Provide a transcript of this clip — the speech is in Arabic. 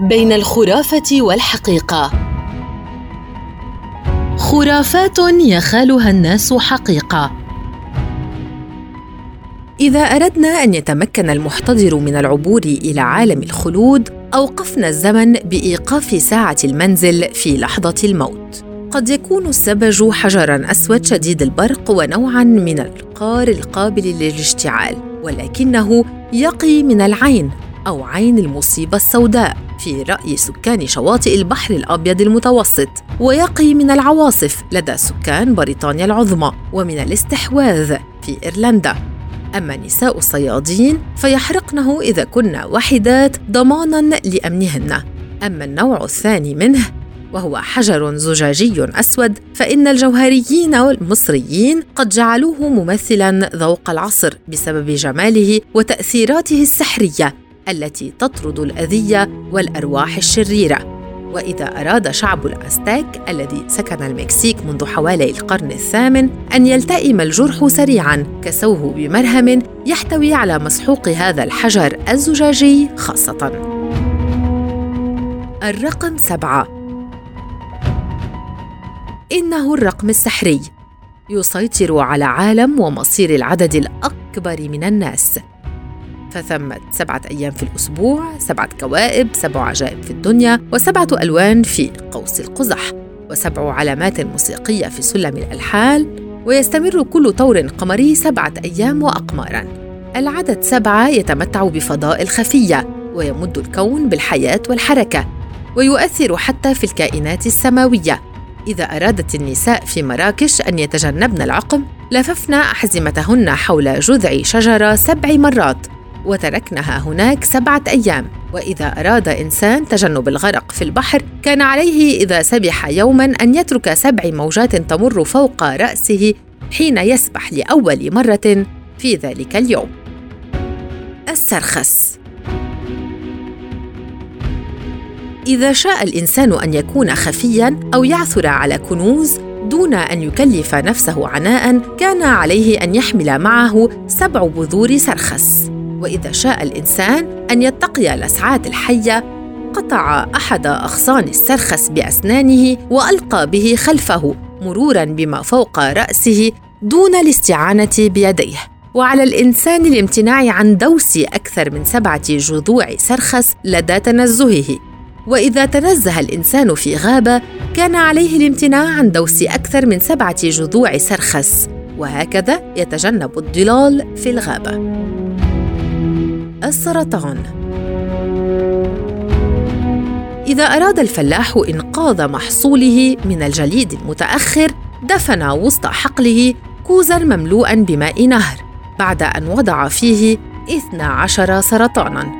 بين الخرافة والحقيقة. خرافات يخالها الناس حقيقة. إذا أردنا أن يتمكن المحتضر من العبور إلى عالم الخلود أوقفنا الزمن بإيقاف ساعة المنزل في لحظة الموت. قد يكون السبج حجرا أسود شديد البرق ونوعا من القار القابل للاشتعال ولكنه يقي من العين أو عين المصيبة السوداء. في رأي سكان شواطئ البحر الأبيض المتوسط ويقي من العواصف لدى سكان بريطانيا العظمى ومن الاستحواذ في إيرلندا. أما نساء الصيادين فيحرقنه إذا كن وحدات ضمانا لأمنهن. أما النوع الثاني منه وهو حجر زجاجي أسود فإن الجوهريين المصريين قد جعلوه ممثلا ذوق العصر بسبب جماله وتأثيراته السحرية التي تطرد الأذية والأرواح الشريرة. وإذا أراد شعب الازتاك الذي سكن المكسيك منذ حوالي القرن الثامن أن يلتئم الجرح سريعا كسوه بمرهم يحتوي على مسحوق هذا الحجر الزجاجي خاصة. الرقم سبعة. إنه الرقم السحري. يسيطر على عالم ومصير العدد الأكبر من الناس. فثمة سبعة أيام في الأسبوع سبعة كوائب سبع عجائب في الدنيا وسبعة ألوان في قوس القزح وسبع علامات موسيقية في سلم الألحال ويستمر كل طور قمري سبعة أيام وأقمارا. العدد سبعة يتمتع بفضاء الخفية ويمد الكون بالحياة والحركة ويؤثر حتى في الكائنات السماوية. إذا أرادت النساء في مراكش أن يتجنبن العقم لففن أحزمتهن حول جذع شجرة سبع مرات. وتركنها هناك سبعة أيام. وإذا أراد إنسان تجنب الغرق في البحر كان عليه إذا سبح يوما أن يترك سبع موجات تمر فوق رأسه حين يسبح لأول مرة في ذلك اليوم. السرخس. إذا شاء الإنسان أن يكون خفيا أو يعثر على كنوز دون أن يكلف نفسه عناء كان عليه أن يحمل معه سبع بذور سرخس. وإذا شاء الإنسان أن يتقي لسعات الحية قطع أحد أغصان السرخس بأسنانه وألقى به خلفه مرورا بما فوق رأسه دون الاستعانة بيديه. وعلى الإنسان الامتناع عن دوس أكثر من سبعة جذوع سرخس لدى تنزهه. وإذا تنزه الإنسان في غابة كان عليه الامتناع عن دوس أكثر من سبعة جذوع سرخس. وهكذا يتجنب الضلال في الغابة. السرطان. إذا أراد الفلاح إنقاذ محصوله من الجليد المتأخر دفن وسط حقله كوزا مملوءا بماء نهر بعد أن وضع فيه 12 سرطانا.